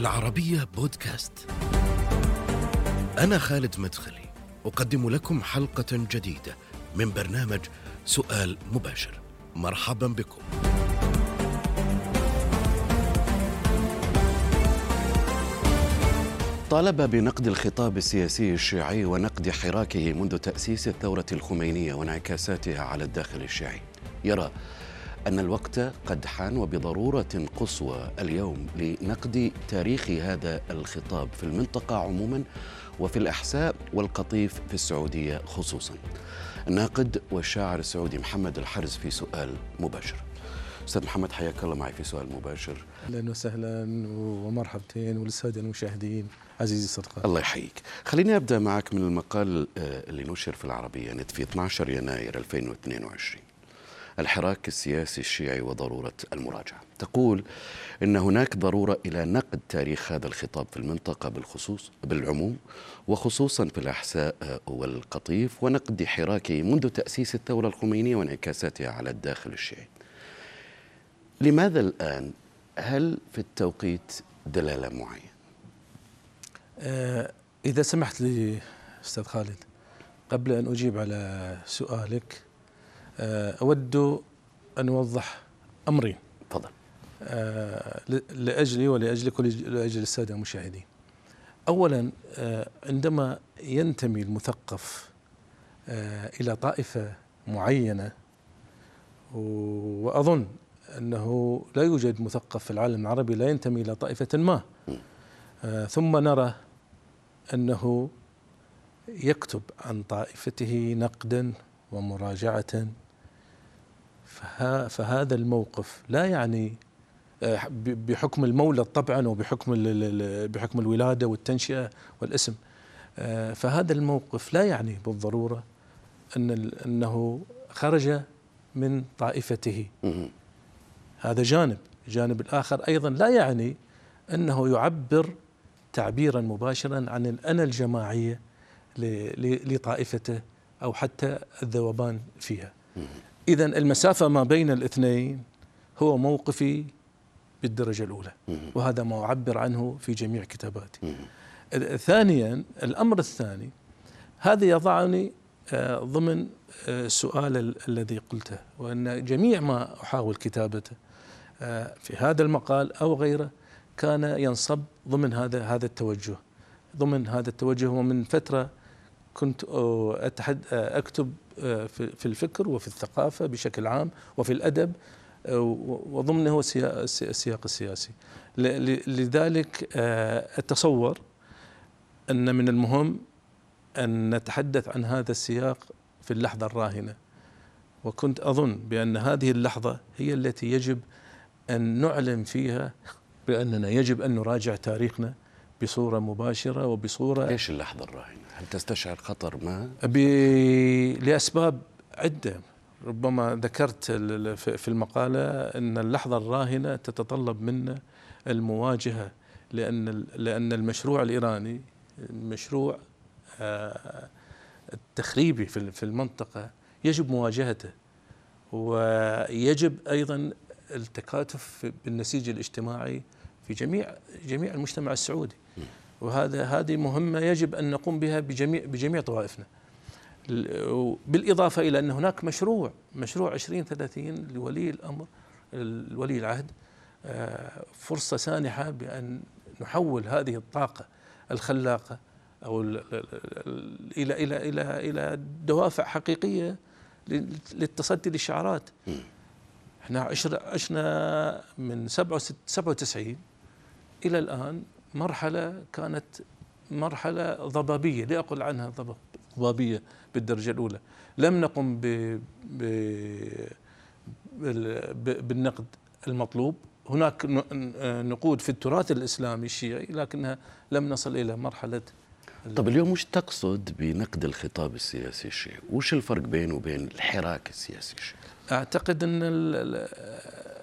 العربية بودكاست. أنا خالد مدخلي، أقدم لكم حلقة جديدة من برنامج سؤال مباشر. مرحبا بكم. طالب بنقد الخطاب السياسي الشيعي ونقد حراكه منذ تأسيس الثورة الخمينية وانعكاساتها على الداخل الشيعي. يرى أن الوقت قد حان وبضرورة قصوى اليوم لنقد تاريخ هذا الخطاب في المنطقة عموما وفي الإحساء والقطيف في السعودية خصوصا. الناقد والشاعر السعودي محمد الحرز في سؤال مباشر. أستاذ محمد حياك الله معي في سؤال مباشر. أهلا وسهلا ومرحبتين وللساده المشاهدين عزيزي صدقاء الله يحييك. خليني أبدأ معك من المقال آه، اللي نشر في العربية نت في 12 يناير 2022 الحراك السياسي الشيعي وضرورة المراجعة. تقول إن هناك ضرورة إلى نقد تاريخ هذا الخطاب في المنطقة بالخصوص بالعموم وخصوصا في الأحساء والقطيف ونقد حراكه منذ تأسيس الثورة الخمينية وانعكاساتها على الداخل الشيعي. لماذا الآن؟ هل في التوقيت دلالة معينة؟ آه إذا سمحت لي أستاذ خالد قبل أن أجيب على سؤالك آه، أود أن أوضح أمرين تفضل. آه، لأجلي ولأجلك ولأجل السادة المشاهدين. أولا آه، عندما ينتمي المثقف إلى طائفة معينة وأظن أنه لا يوجد مثقف في العالم العربي لا ينتمي إلى طائفة ما. ثم نرى أنه يكتب عن طائفته نقدا ومراجعة فهذا الموقف لا يعني آه، بحكم المولد طبعا وبحكم بحكم الولادة والتنشئة والاسم. آه، فهذا الموقف لا يعني بالضرورة أن أنه خرج من طائفته. هذا جانب. الجانب الآخر أيضا لا يعني أنه يعبر تعبيرا مباشرا عن الانا الجماعية لطائفته أو حتى الذوبان فيها. إذا المسافة ما بين الاثنين هو موقفي بالدرجة الأولى. وهذا ما أعبر عنه في جميع كتاباتي. ثانيا الأمر الثاني هذا يضعني آه، ضمن آه، السؤال الذي قلته وأن جميع ما أحاول كتابته آه، في هذا المقال أو غيره كان ينصب ضمن هذا هذا التوجه. ضمن هذا التوجه ومن فترة كنت أتحد أكتب في الفكر وفي الثقافة بشكل عام وفي الأدب وضمنه السياق السياسي لذلك أتصور أن من المهم أن نتحدث عن هذا السياق في اللحظة الراهنة وكنت أظن بأن هذه اللحظة هي التي يجب أن نعلن فيها بأننا يجب أن نراجع تاريخنا بصورة مباشرة وبصورة ليش اللحظة الراهنة؟ هل تستشعر خطر ما؟ لأسباب عدة ربما ذكرت في المقالة أن اللحظة الراهنة تتطلب منا المواجهة لأن لأن المشروع الإيراني مشروع آه، التخريبي في المنطقة يجب مواجهته ويجب أيضا التكاتف بالنسيج الاجتماعي في جميع جميع المجتمع السعودي وهذا هذه مهمة يجب أن نقوم بها بجميع بجميع طوائفنا. بالإضافة إلى أن هناك مشروع مشروع 2030 لولي الأمر الولي العهد آه، فرصة سانحة بأن نحول هذه الطاقة الخلاقة أو إلى إلى إلى إلى دوافع حقيقية للتصدي للشعارات. إحنا عشنا من 97 إلى الآن مرحلة كانت مرحلة ضبابية لا أقول عنها ضبابية بالدرجة الأولى لم نقم ب بالنقد المطلوب هناك نقود في التراث الإسلامي الشيعي لكنها لم نصل إلى مرحلة طب اليوم وش تقصد بنقد الخطاب السياسي الشيعي؟ وش الفرق بينه وبين الحراك السياسي الشيعي؟ أعتقد أن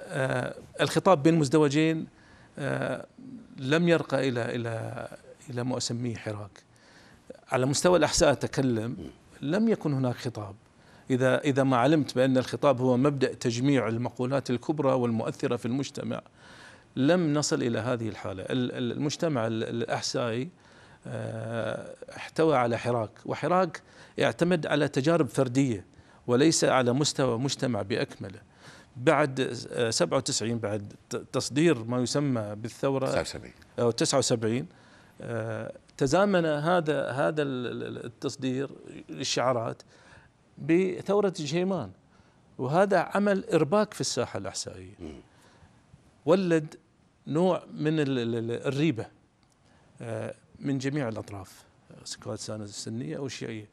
آه، الخطاب بين مزدوجين لم يرقى إلى إلى إلى ما اسميه حراك. على مستوى الاحساء أتكلم لم يكن هناك خطاب. إذا إذا ما علمت بأن الخطاب هو مبدأ تجميع المقولات الكبرى والمؤثرة في المجتمع لم نصل إلى هذه الحالة. المجتمع الاحسائي آه، احتوى على حراك وحراك يعتمد على تجارب فردية وليس على مستوى مجتمع بأكمله. بعد 97 آه، بعد تصدير ما يسمى بالثورة. 79 أو 79 آه، تزامن هذا هذا التصدير للشعارات بثورة جهيمان وهذا عمل إرباك في الساحة الأحسائية. ولد نوع من الريبة آه، من جميع الأطراف سواء كانت السنية أو الشيعية.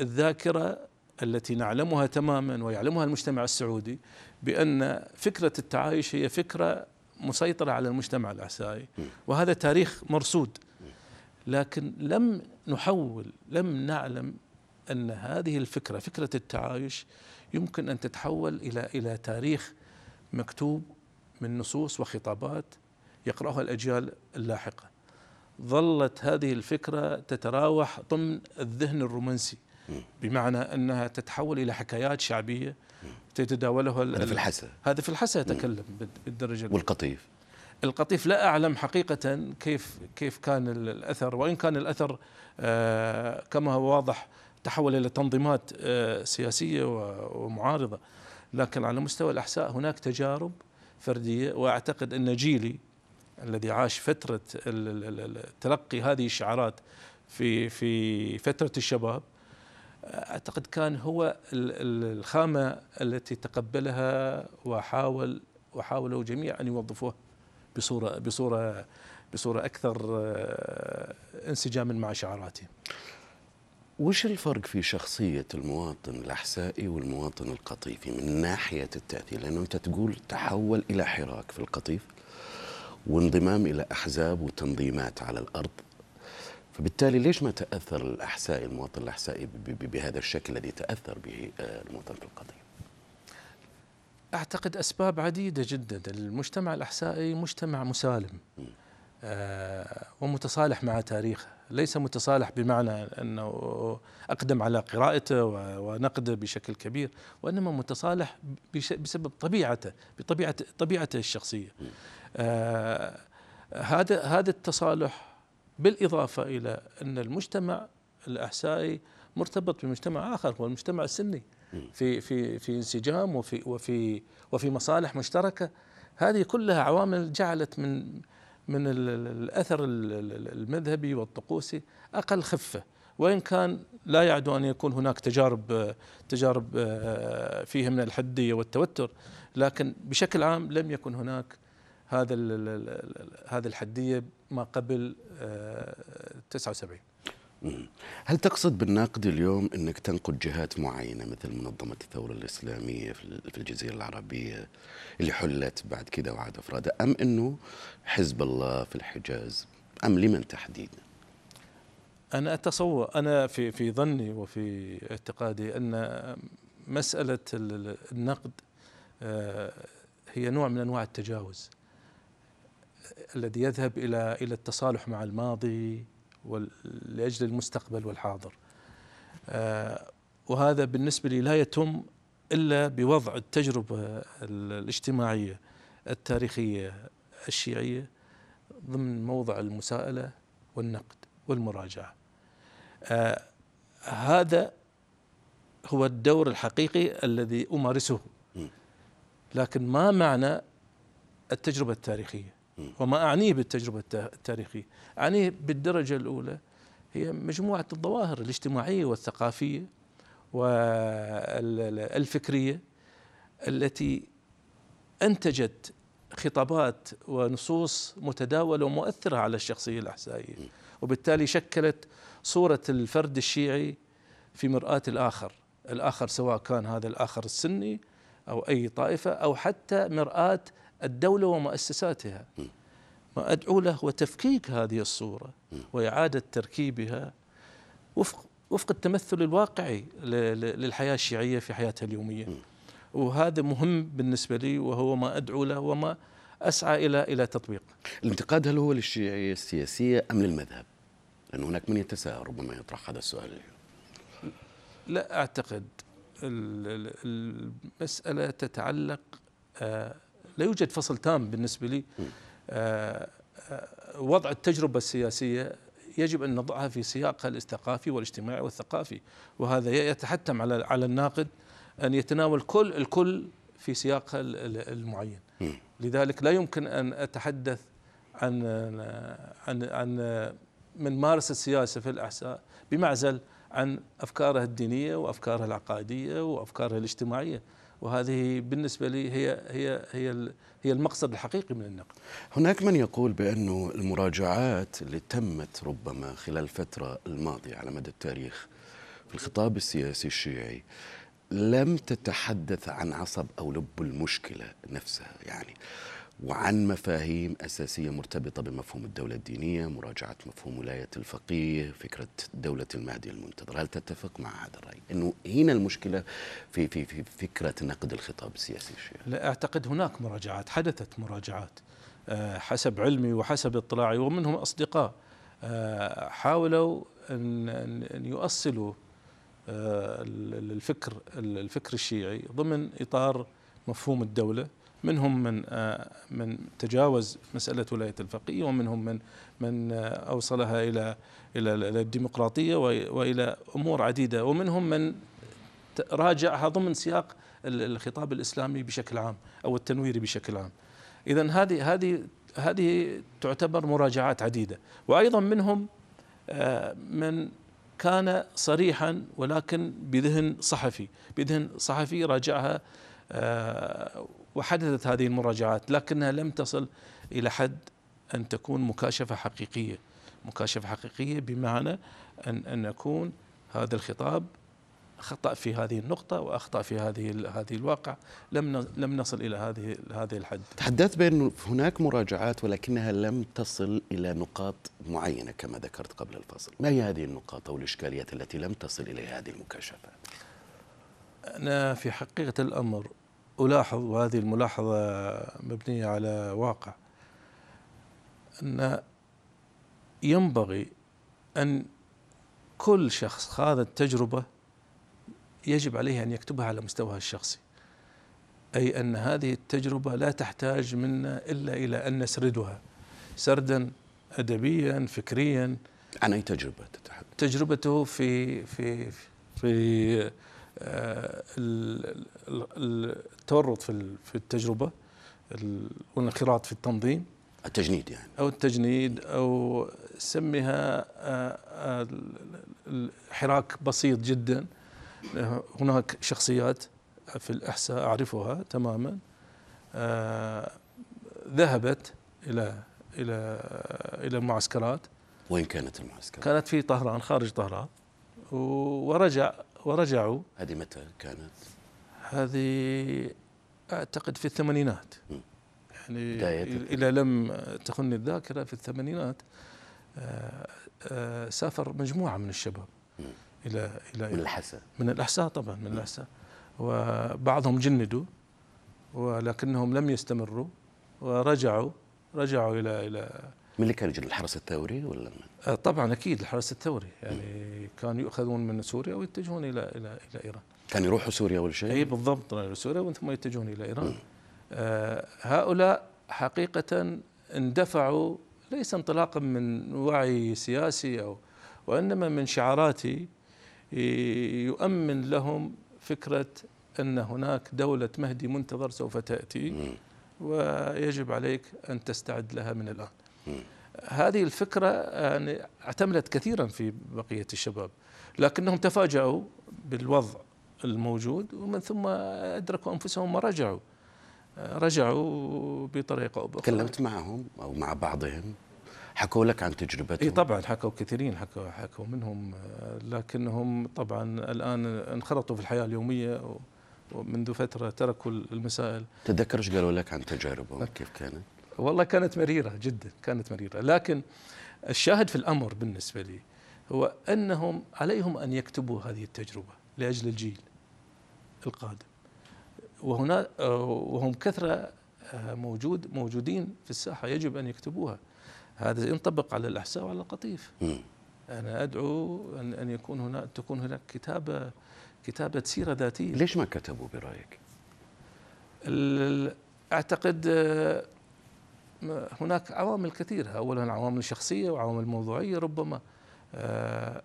الذاكرة التي نعلمها تماما ويعلمها المجتمع السعودي بأن فكرة التعايش هي فكرة مسيطرة على المجتمع الاحسائي وهذا تاريخ مرصود. لكن لم نحول لم نعلم أن هذه الفكرة فكرة التعايش يمكن أن تتحول إلى إلى تاريخ مكتوب من نصوص وخطابات يقرأها الأجيال اللاحقة. ظلت هذه الفكرة تتراوح ضمن الذهن الرومانسي. بمعنى أنها تتحول إلى حكايات شعبية تتداولها هذا في الحسا. هذا في الحسا يتكلم بالدرجة والقطيف. القطيف لا أعلم حقيقة كيف كيف كان الأثر وإن كان الأثر آه كما هو واضح تحول إلى تنظيمات آه سياسية ومعارضة. لكن على مستوى الأحساء هناك تجارب فردية وأعتقد أن جيلي الذي عاش فترة تلقي هذه الشعارات في في فترة الشباب أعتقد كان هو الخامة التي تقبلها وحاول وحاولوا جميعا أن يوظفوها بصوره بصوره بصورة أكثر آه، انسجاما مع شعاراته. وش الفرق في شخصية المواطن الأحسائي والمواطن القطيفي من ناحية التأثير لأنه أنت تقول تحول إلى حراك في القطيف وانضمام إلى أحزاب وتنظيمات على الأرض فبالتالي ليش ما تأثر الأحسائي المواطن الأحسائي بهذا الشكل الذي تأثر به آه، المواطن في القطيف أعتقد أسباب عديدة جدا. المجتمع الأحسائي مجتمع مسالم آه ومتصالح مع تاريخه. ليس متصالح بمعنى أنه أقدم على قراءته ونقده بشكل كبير وإنما متصالح بسبب طبيعته بطبيعة طبيعته الشخصية. آه هذا هذا التصالح بالإضافة إلى أن المجتمع الأحسائي مرتبط بمجتمع آخر هو المجتمع السني. في في في انسجام وفي وفي وفي مصالح مشتركة. هذه كلها عوامل جعلت من من الأثر المذهبي والطقوسي أقل خفة. وإن كان لا يعدو أن يكون هناك تجارب تجارب آه، فيها من الحدية والتوتر لكن بشكل عام لم يكن هناك هذا هذا الحدية ما قبل 79 آه، هل تقصد بالناقد اليوم إنك تنقد جهات معينة مثل منظمة الثورة الإسلامية في الجزيرة العربية اللي حلت بعد كذا وعاد أفرادها؟ أم إنه حزب الله في الحجاز؟ أم لمن تحديدا؟ أنا أتصور أنا في في ظني وفي اعتقادي أن مسألة النقد آه، هي نوع من أنواع التجاوز. الذي يذهب إلى إلى التصالح مع الماضي لأجل المستقبل والحاضر. آه، وهذا بالنسبة لي لا يتم إلا بوضع التجربة الاجتماعية التاريخية الشيعية ضمن موضع المساءلة والنقد والمراجعة. آه هذا هو الدور الحقيقي الذي أمارسه. لكن ما معنى التجربة التاريخية؟ وما أعنيه بالتجربة التاريخية. أعنيه بالدرجة الأولى هي مجموعة الظواهر الاجتماعية والثقافية والفكرية التي أنتجت خطابات ونصوص متداولة ومؤثرة على الشخصية الاحسائيه وبالتالي شكلت صورة الفرد الشيعي في مرآة الآخر. الآخر سواء كان هذا الآخر السني أو أي طائفة أو حتى مرآة الدولة ومؤسساتها ما أدعو له هو تفكيك هذه الصورة وإعادة تركيبها وفق وفق التمثل الواقعي للحياة الشيعية في حياتها اليومية وهذا مهم بالنسبة لي وهو ما أدعو له وما أسعى إلى إلى تطبيق. الانتقاد هل هو للشيعية السياسية أم للمذهب؟ لأن هناك من يتساءل ربما يطرح هذا السؤال اليوم. لا أعتقد المسألة تتعلق آه، لا يوجد فصل تام بالنسبة لي. آه، آه، وضع التجربة السياسية يجب أن نضعها في سياقها الثقافي والاجتماعي والثقافي وهذا يتحتم على على الناقد أن يتناول كل الكل في سياقها المعين. لذلك لا يمكن أن أتحدث عن عن عن من مارس السياسة في الأحساء بمعزل عن أفكاره الدينية وأفكاره العقائدية وأفكاره الاجتماعية. وهذه بالنسبة لي هي هي هي هي المقصد الحقيقي من النقد. هناك من يقول بانه المراجعات اللي تمت ربما خلال الفترة الماضية على مدى التاريخ في الخطاب السياسي الشيعي لم تتحدث عن عصب أو لب المشكلة نفسها يعني وعن مفاهيم أساسية مرتبطة بمفهوم الدولة الدينية مراجعة مفهوم ولاية الفقيه فكرة دولة المهدي المنتظر. هل تتفق مع هذا الرأي؟ أنه هنا المشكلة في, في, في فكرة نقد الخطاب السياسي الشيعي لا أعتقد هناك مراجعات حدثت مراجعات آه، حسب علمي وحسب اطلاعي ومنهم أصدقاء. آه، حاولوا أن يؤصلوا آه، الفكر الفكر الشيعي ضمن إطار مفهوم الدولة. منهم من آه، من تجاوز مسألة ولاية الفقيه ومنهم من من آه، أوصلها إلى إلى الديمقراطية وإلى أمور عديدة. ومنهم من راجعها ضمن سياق الخطاب الإسلامي بشكل عام أو التنويري بشكل عام. اذا هذه هذه هذه تعتبر مراجعات عديدة. وأيضا منهم آه، من كان صريحا ولكن بذهن صحفي. بذهن صحفي راجعها وحدثت هذه المراجعات لكنها لم تصل إلى حد أن تكون مكاشفة حقيقية. مكاشفة حقيقية بمعنى أن أن يكون هذا الخطاب خطا في هذه النقطة وأخطأ في هذه هذه الواقع. لم لم نصل إلى هذه هذه الحد. تحدثت بأن هناك مراجعات ولكنها لم تصل إلى نقاط معينة كما ذكرت قبل الفصل ما هي هذه النقاط أو الإشكاليات التي لم تصل إليها هذه المكاشفات أنا في حقيقة الأمر ألاحظ وهذه الملاحظة مبنية على واقع أن ينبغي أن كل شخص خاض التجربة يجب عليه أن يكتبها على مستواه الشخصي أي أن هذه التجربة لا تحتاج منا إلا إلى أن نسردها سردا أدبيا فكريا عن أي تجربة تتحدث؟ تجربته في في في التورط في في التجربة والانخراط في التنظيم. التجنيد يعني. أو التجنيد أو سميها آه، آه، حراك بسيط جدا. هناك شخصيات في الأحساء أعرفها تماما. آه، ذهبت إلى إلى إلى المعسكرات وين كانت المعسكرات؟ كانت في طهران خارج طهران. ورجع ورجعوا. هذه متى كانت؟ هذه أعتقد في الثمانينات. يعني بداية إلى لم تخني الذاكرة في الثمانينات آه، آه، سافر مجموعة من الشباب إلى إلى من الاحساء من الأحساء طبعا من الأحساء. وبعضهم جندوا ولكنهم لم يستمروا ورجعوا رجعوا إلى إلى من اللي كان يجي الحرس الثوري ولا من؟ آه، طبعا أكيد الحرس الثوري يعني كانوا يؤخذون من سوريا ويتجهون إلى إلى إلى إيران كان يروحوا سوريا اول شيء؟ اي بالضبط سوريا ومن ثم يتجهون إلى إيران آه هؤلاء حقيقه اندفعوا ليس انطلاقا من وعي سياسي أو وإنما من شعارات يؤمن لهم فكرة أن هناك دولة مهدي منتظر سوف تأتي ويجب عليك أن تستعد لها من الآن. هذه الفكرة يعني اعتملت كثيرا في بقية الشباب لكنهم تفاجأوا بالوضع الموجود ومن ثم أدركوا أنفسهم ورجعوا رجعوا بطريقة أو بأخرى. تكلمت معهم أو مع بعضهم حكوا لك عن تجربتهم؟ إي طبعا حكوا كثيرين حكوا حكوا منهم لكنهم طبعا الآن انخرطوا في الحياة اليومية ومنذ فترة تركوا المسائل. تذكر إيش قالوا لك عن تجاربهم؟ كيف كانت؟ والله كانت مريرة جدا كانت مريرة. لكن الشاهد في الأمر بالنسبة لي هو أنهم عليهم أن يكتبوا هذه التجربة لأجل الجيل القادم. وهنا وهم كثرة موجود موجودين في الساحة يجب أن يكتبوها. هذا ينطبق على الأحساء وعلى القطيف. أنا أدعو أن أن يكون هناك تكون هناك كتابة كتابة سيرة ذاتية. ليش ما كتبوا برأيك؟ أعتقد آه، هناك عوامل كثيره اولا عوامل شخصيه وعوامل موضوعيه ربما آه،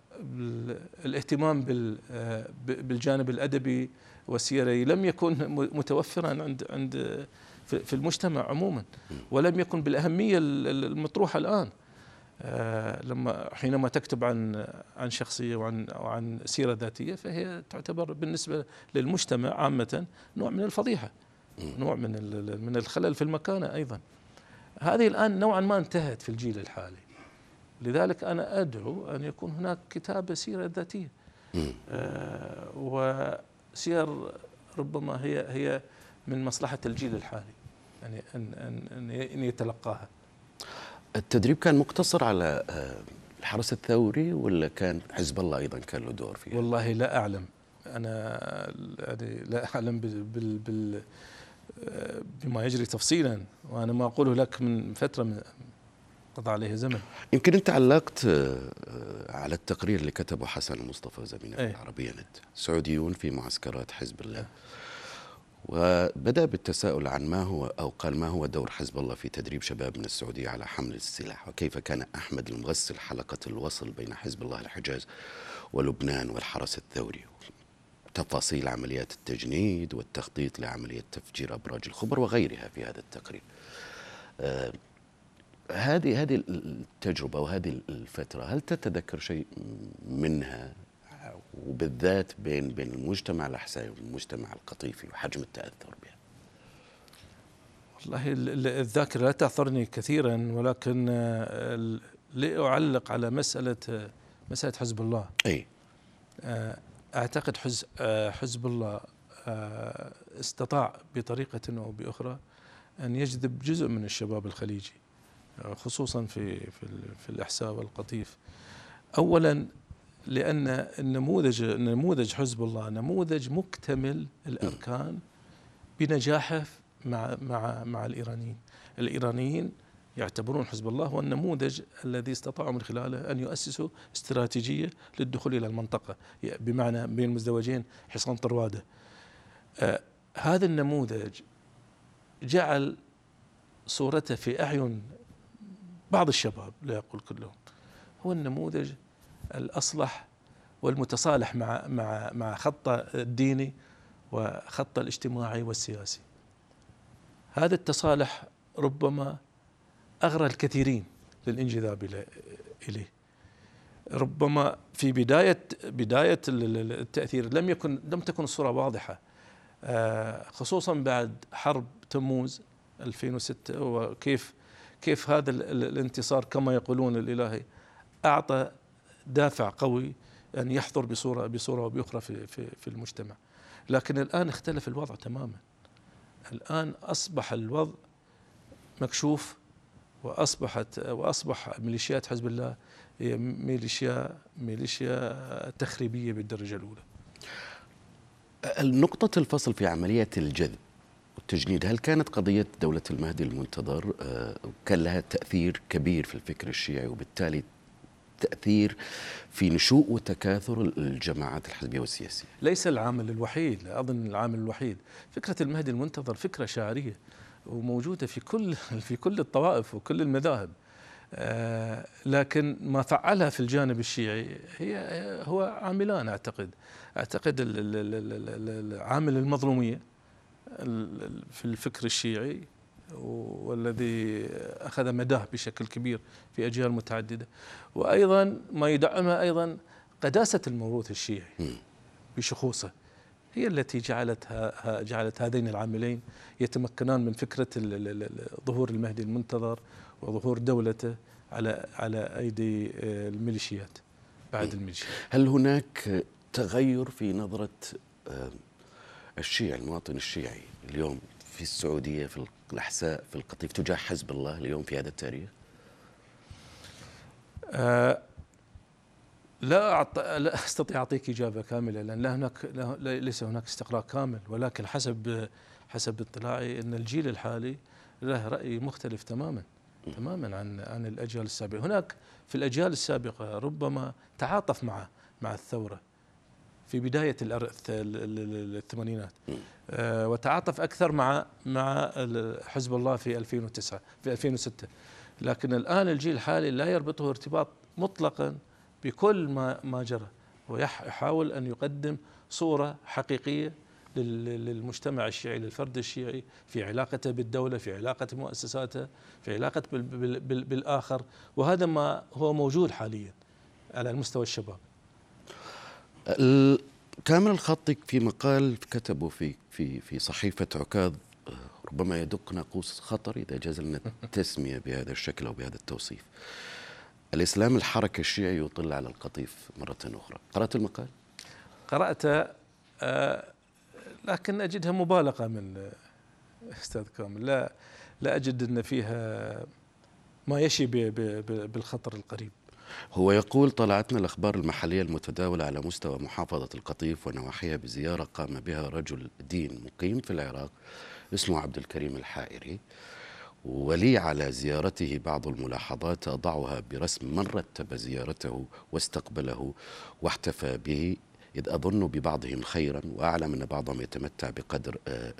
الاهتمام آه، بالجانب الأدبي والسيري. لم يكن متوفرا عند عند في المجتمع عموما ولم يكن بالأهمية المطروحة الآن. آه، لما حينما تكتب عن عن شخصية وعن وعن سيرة ذاتية فهي تعتبر بالنسبة للمجتمع عامة نوع من الفضيحة نوع من من الخلل في المكانه أيضا. هذه الآن نوعا ما انتهت في الجيل الحالي. لذلك أنا أدعو أن يكون هناك كتابة سيرة ذاتية. آه وسير ربما هي هي من مصلحة الجيل الحالي. يعني أن أن أن يتلقاها. التدريب كان مقتصر على آه، الحرس الثوري ولا كان حزب الله أيضا كان له دور فيه؟ والله لا أعلم. أنا يعني لا أعلم بال, بال, بال بما يجري تفصيلا وأنا ما أقوله لك من فترة من قضى عليه زمن. يمكن أنت علقت آه، على التقرير اللي كتبه حسن المصطفى زميلنا في العربيه نت سعوديون في معسكرات حزب الله. وبدأ بالتساؤل عن ما هو أو قال ما هو دور حزب الله في تدريب شباب من السعودية على حمل السلاح وكيف كان أحمد المغسل حلقة الوصل بين حزب الله الحجاز ولبنان والحرس الثوري. تفاصيل عمليات التجنيد والتخطيط لعملية تفجير أبراج الخبر وغيرها في هذا التقرير آه هذه هذه التجربة وهذه الفترة هل تتذكر شيء منها وبالذات بين بين المجتمع الاحسائي والمجتمع القطيفي وحجم التأثر بها. والله الذاكرة لا تأثرني كثيرا ولكن آه، لأعلق على مسألة آه، مسألة حزب الله. اي آه، أعتقد حزب الله استطاع بطريقة أو بأخرى أن يجذب جزء من الشباب الخليجي خصوصا في في, في الإحساء والقطيف. اولا لأن النموذج نموذج حزب الله نموذج مكتمل الأركان بنجاحه مع مع مع الإيرانيين الإيرانيين يعتبرون حزب الله هو النموذج الذي استطاعوا من خلاله أن يؤسسوا استراتيجية للدخول إلى المنطقة بمعنى بين المزدوجين حصان طروادة آه هذا النموذج جعل صورته في أعين بعض الشباب لا أقول كلهم هو النموذج الأصلح والمتصالح مع مع مع خطه الديني وخطه الاجتماعي والسياسي. هذا التصالح ربما أغرى الكثيرين للانجذاب إليه. ربما في بداية بداية التأثير لم يكن لم تكن الصورة واضحة. آه، خصوصا بعد حرب تموز 2006 وكيف كيف هذا الانتصار كما يقولون الإلهي أعطى دافع قوي أن يحضر بصورة بصورة أو بأخرى في في في المجتمع. لكن الآن اختلف الوضع تماما. الآن أصبح الوضع مكشوف وأصبحت وأصبح ميليشيات حزب الله هي ميليشيا ميليشيا تخريبية بالدرجة الأولى. النقطة الفصل في عملية الجذب والتجنيد هل كانت قضية دولة المهدي المنتظر آه، كان لها تأثير كبير في الفكر الشيعي وبالتالي تأثير في نشوء وتكاثر الجماعات الحزبية والسياسية؟ ليس العامل الوحيد لا أظن العامل الوحيد. فكرة المهدي المنتظر فكرة شعرية. وموجودة في كل في كل الطوائف وكل المذاهب. آه لكن ما فعلها في الجانب الشيعي هي هو عاملان أعتقد. أعتقد عامل المظلومية في الفكر الشيعي والذي أخذ مداه بشكل كبير في أجيال متعددة. وأيضا ما يدعمها أيضا قداسة الموروث الشيعي بشخوصه. هي التي جعلت جعلت هذين العاملين يتمكنان من فكرة ظهور المهدي المنتظر وظهور دولته على على أيدي آه، الميليشيات بعد الميليشيات هل هناك تغير في نظرة آه، الشيعي المواطن الشيعي اليوم في السعودية في الأحساء في القطيف تجاه حزب الله اليوم في هذا التاريخ؟ أه لا أعط... لا أستطيع أعطيك إجابة كاملة لأن لا هناك لا ليس هناك استقراء كامل. ولكن حسب حسب اطلاعي أن الجيل الحالي له رأي مختلف تماما تماما عن عن الأجيال السابقة، هناك في الأجيال السابقة ربما تعاطف مع مع الثورة في بداية الثمانينات. آه، وتعاطف أكثر مع مع حزب الله في 2009 في 2006 لكن الآن الجيل الحالي لا يربطه ارتباط مطلقا بكل ما ما جرى. ويحاول أن يقدم صورة حقيقية للمجتمع الشيعي للفرد الشيعي في علاقته بالدولة في علاقة مؤسساته في علاقة بالآخر. وهذا ما هو موجود حاليا على المستوى الشباب. كامل الخطي في مقال كتبه في في في صحيفة عكاظ ربما يدق ناقوس خطر إذا جاز لنا التسمية بهذا الشكل أو بهذا التوصيف. الإسلام الحركة الشيعي يطل على القطيف مرة أخرى. قرأت المقال؟ قرأت آه لكن أجدها مبالغة من أستاذ كامل. لا لا أجد أن فيها ما يشي بالخطر القريب. هو يقول طلعتنا الأخبار المحلية المتداولة على مستوى محافظة القطيف ونواحيها بزيارة قام بها رجل دين مقيم في العراق اسمه عبد الكريم الحائري. ولي على زيارته بعض الملاحظات أضعها برسم من رتب زيارته واستقبله واحتفى به إذ أظن ببعضهم خيرا وأعلم أن بعضهم يتمتع بقدر آه،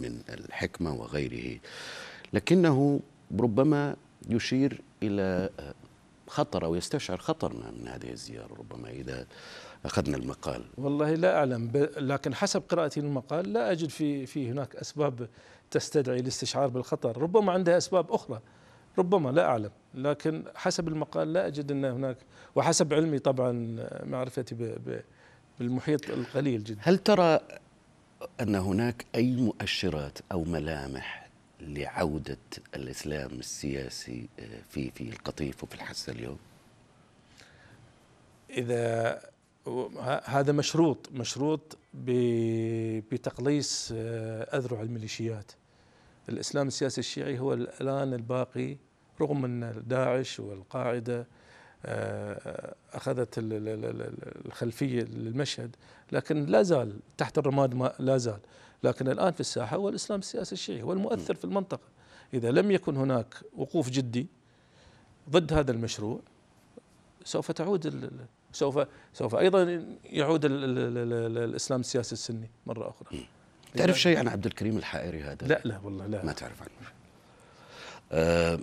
من الحكمة وغيره. لكنه ربما يشير إلى آه، خطر أو يستشعر خطر من هذه الزيارة ربما إذا أخذنا المقال. والله لا أعلم لكن حسب قراءتي للمقال لا أجد في في هناك أسباب تستدعي الاستشعار بالخطر ربما عندها أسباب أخرى ربما لا أعلم لكن حسب المقال لا أجد أن هناك وحسب علمي طبعا معرفتي بالمحيط القليل جدا هل ترى أن هناك أي مؤشرات أو ملامح لعودة الإسلام السياسي في في القطيف وفي الحسا اليوم؟ إذا هذا مشروط مشروط بتقليص أذرع الميليشيات الإسلام السياسي الشيعي هو الآن الباقي رغم أن داعش والقاعدة آه، أخذت الخلفية للمشهد لكن لا زال تحت الرماد ما لا زال. لكن الآن في الساحة هو الإسلام السياسي الشيعي هو المؤثر في المنطقة. إذا لم يكن هناك وقوف جدي ضد هذا المشروع سوف تعود سوف سوف أيضا يعود الإسلام السياسي السني مرة أخرى. تعرف شيء؟ عن عبد الكريم الحائري هذا؟ لا لا والله لا. ما تعرف عنه. أه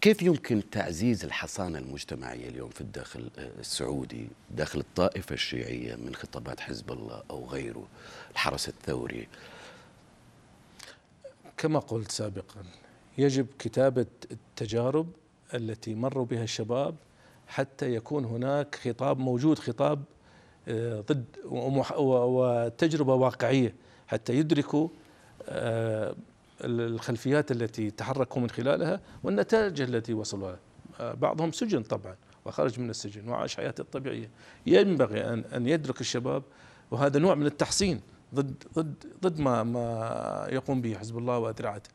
كيف يمكن تعزيز الحصانة المجتمعية اليوم في الداخل السعودي داخل الطائفة الشيعية من خطابات حزب الله أو غيره الحرس الثوري؟ كما قلت سابقا يجب كتابة التجارب التي مروا بها الشباب حتى يكون هناك خطاب موجود خطاب آه، ضد وتجربة واقعية. حتى يدركوا آه، الخلفيات التي تحركوا من خلالها والنتائج التي وصلوا لها. آه، بعضهم سجن طبعا وخرج من السجن وعاش حياته الطبيعية. ينبغي أن أن يدرك الشباب وهذا نوع من التحصين ضد ضد ضد ما ما يقوم به حزب الله وأذرعته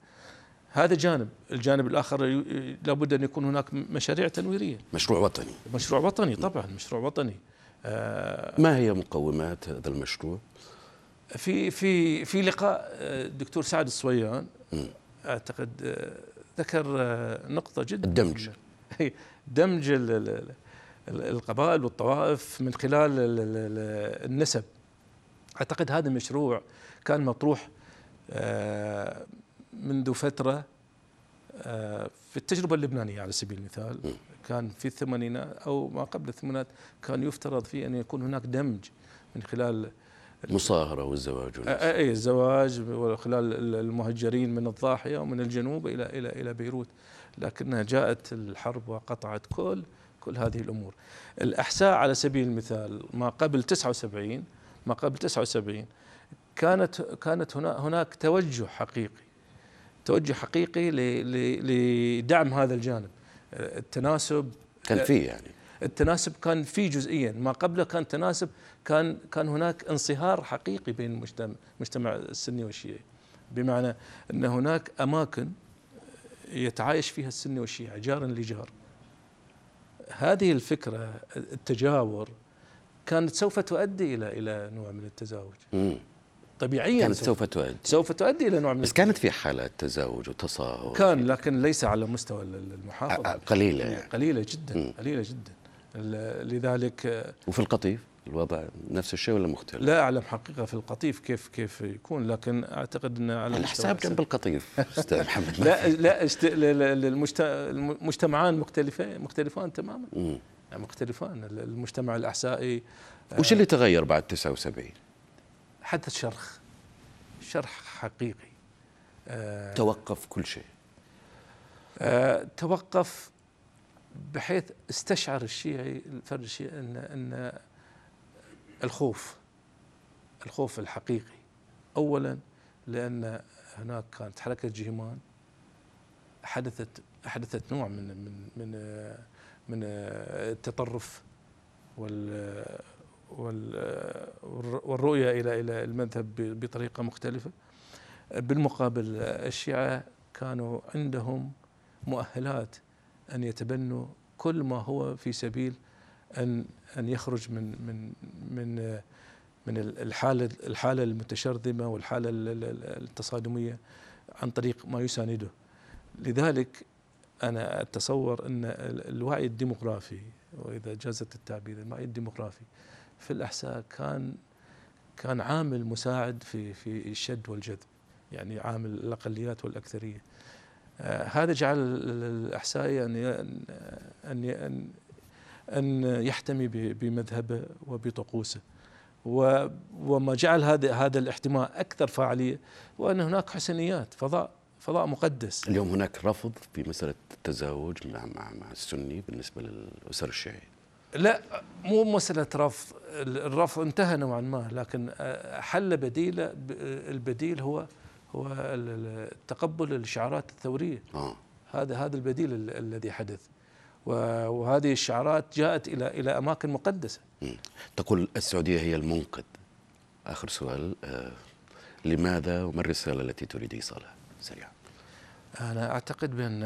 هذا جانب. الجانب الآخر لابد أن يكون هناك مشاريع تنويرية. مشروع وطني. مشروع وطني طبعا مشروع وطني. آه ما هي مقومات هذا المشروع؟ في في في لقاء الدكتور آه، سعد الصويان أعتقد آه، ذكر آه، نقطة جدا. الدمج. دمج القبائل والطوائف من خلال النسب. أعتقد هذا المشروع كان مطروح منذ فترة في التجربة اللبنانية على سبيل المثال كان في الثمانينات أو ما قبل الثمانينات كان يفترض فيه أن يكون هناك دمج من خلال المصاهرة والزواج أي الزواج خلال المهجرين من الضاحية ومن الجنوب إلى إلى إلى بيروت. لكنها جاءت الحرب وقطعت كل كل هذه الأمور. الأحساء على سبيل المثال ما قبل 79 ما قبل 79 كانت كانت هنا هناك توجه حقيقي. توجه حقيقي لدعم هذا الجانب. التناسب كان فيه يعني. التناسب كان في جزئيا. ما قبله كان تناسب كان كان هناك انصهار حقيقي بين المجتمع المجتمع السني والشيعي. بمعنى أن هناك أماكن يتعايش فيها السني والشيعي جارا لجار هذه الفكرة التجاور كانت سوف تؤدي إلى إلى نوع من التزاوج. طبيعيا كانت سوف تؤدي. سوف تؤدي إلى نوع من بس كانت في حالات تزاوج وتصاهر كان لكن ليس على مستوى المحافظة. قليلة يعني. قليلة جدا قليلة جدا. لذلك وفي القطيف الوضع نفس الشيء ولا مختلف؟ لا أعلم حقيقة في القطيف كيف كيف يكون لكن أعتقد إن على الحساب جنب القطيف أستاذ محمد. لا لا المجتمعان مختلفين مختلفان تماما. مم. مختلفان المجتمع الأحسائي وش اللي تغير بعد 79 حدث شرخ شرح حقيقي. آه توقف كل شيء. آه توقف بحيث استشعر الشيعي الفرد الشيعي إن إن الخوف الخوف الحقيقي. اولا لأن هناك كانت حركة جهمان حدثت احدثت نوع من من من من التطرف وال والرؤية إلى إلى المذهب بطريقة مختلفة. بالمقابل الشيعة كانوا عندهم مؤهلات أن يتبنوا كل ما هو في سبيل ان أن يخرج من من من من الحالة الحالة المتشرذمة والحالة التصادمية عن طريق ما يسانده. لذلك أنا أتصور أن الوعي الديموغرافي وإذا جازت التعبير الوعي الديموغرافي في الأحساء كان كان عامل مساعد في في الشد والجذب يعني عامل الأقليات والأكثرية. آه هذا جعل الاحسائي أن ان أن ان يحتمي بمذهبه وبطقوسه وما جعل هذا هذا الاحتماء أكثر فاعلية وان هناك حسنيات فضاء فضاء مقدس. اليوم هناك رفض في مسألة التزاوج مع مع, مع السني بالنسبة للأسر الشيعية. لا مو مسألة رفض. الرفض انتهى نوعا ما لكن حل بديل البديل هو هو تقبل الشعارات الثورية. آه. هذا هذا البديل الذي حدث. وهذه الشعارات جاءت إلى إلى أماكن مقدسة. تقول السعودية هي المنقذ. آخر سؤال آه لماذا وما الرسالة التي تريد إيصالها؟ سريعا. أنا أعتقد بأن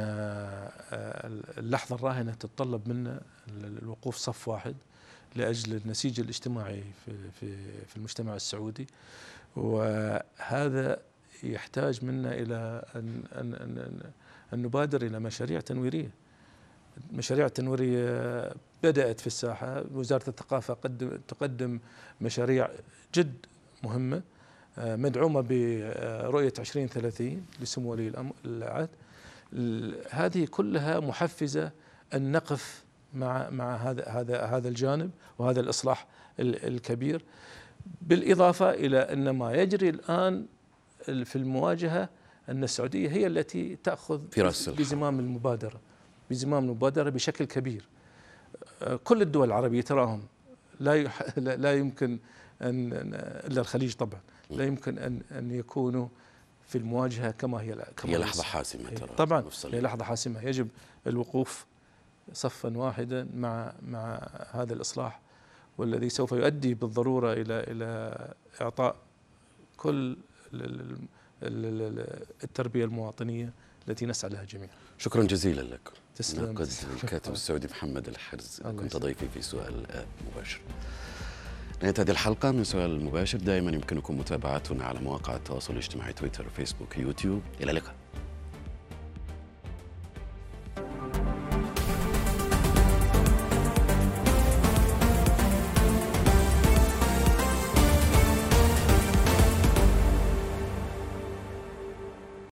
اللحظة الراهنة تتطلب منا الوقوف صف واحد لأجل النسيج الاجتماعي في, في, في المجتمع السعودي. وهذا يحتاج منا إلى أن, أن, أن, أن نبادر إلى مشاريع تنويرية. مشاريع تنويرية بدأت في الساحة. وزارة الثقافة تقدم مشاريع جد مهمة مدعومة برؤية 2030 لسمو ولي العهد. هذه كلها محفزة أن نقف مع مع هذا هذا هذا الجانب وهذا الإصلاح الكبير. بالإضافة إلى أن ما يجري الآن في المواجهة أن السعودية هي التي تأخذ في رأس بزمام المبادرة بزمام المبادرة بشكل كبير. كل الدول العربية تراهم لا لا يمكن ان إلا الخليج طبعا. لا يمكن ان أن يكونوا في المواجهة كما هي كما هي لحظة حاسمة ترى طبعا. هي لحظة حاسمة. يجب الوقوف صفا واحدا مع مع هذا الإصلاح والذي سوف يؤدي بالضرورة إلى إلى إعطاء كل التربية المواطنية التي نسعى لها جميعا. شكرا جزيلا لك. تسلم. الكاتب السعودي محمد الحرز. كنت ضيفي في سؤال مباشر. نهاية هذه الحلقة من سؤال المباشر دائما يمكنكم متابعتنا على مواقع التواصل الاجتماعي تويتر فيسبوك يوتيوب. إلى اللقاء.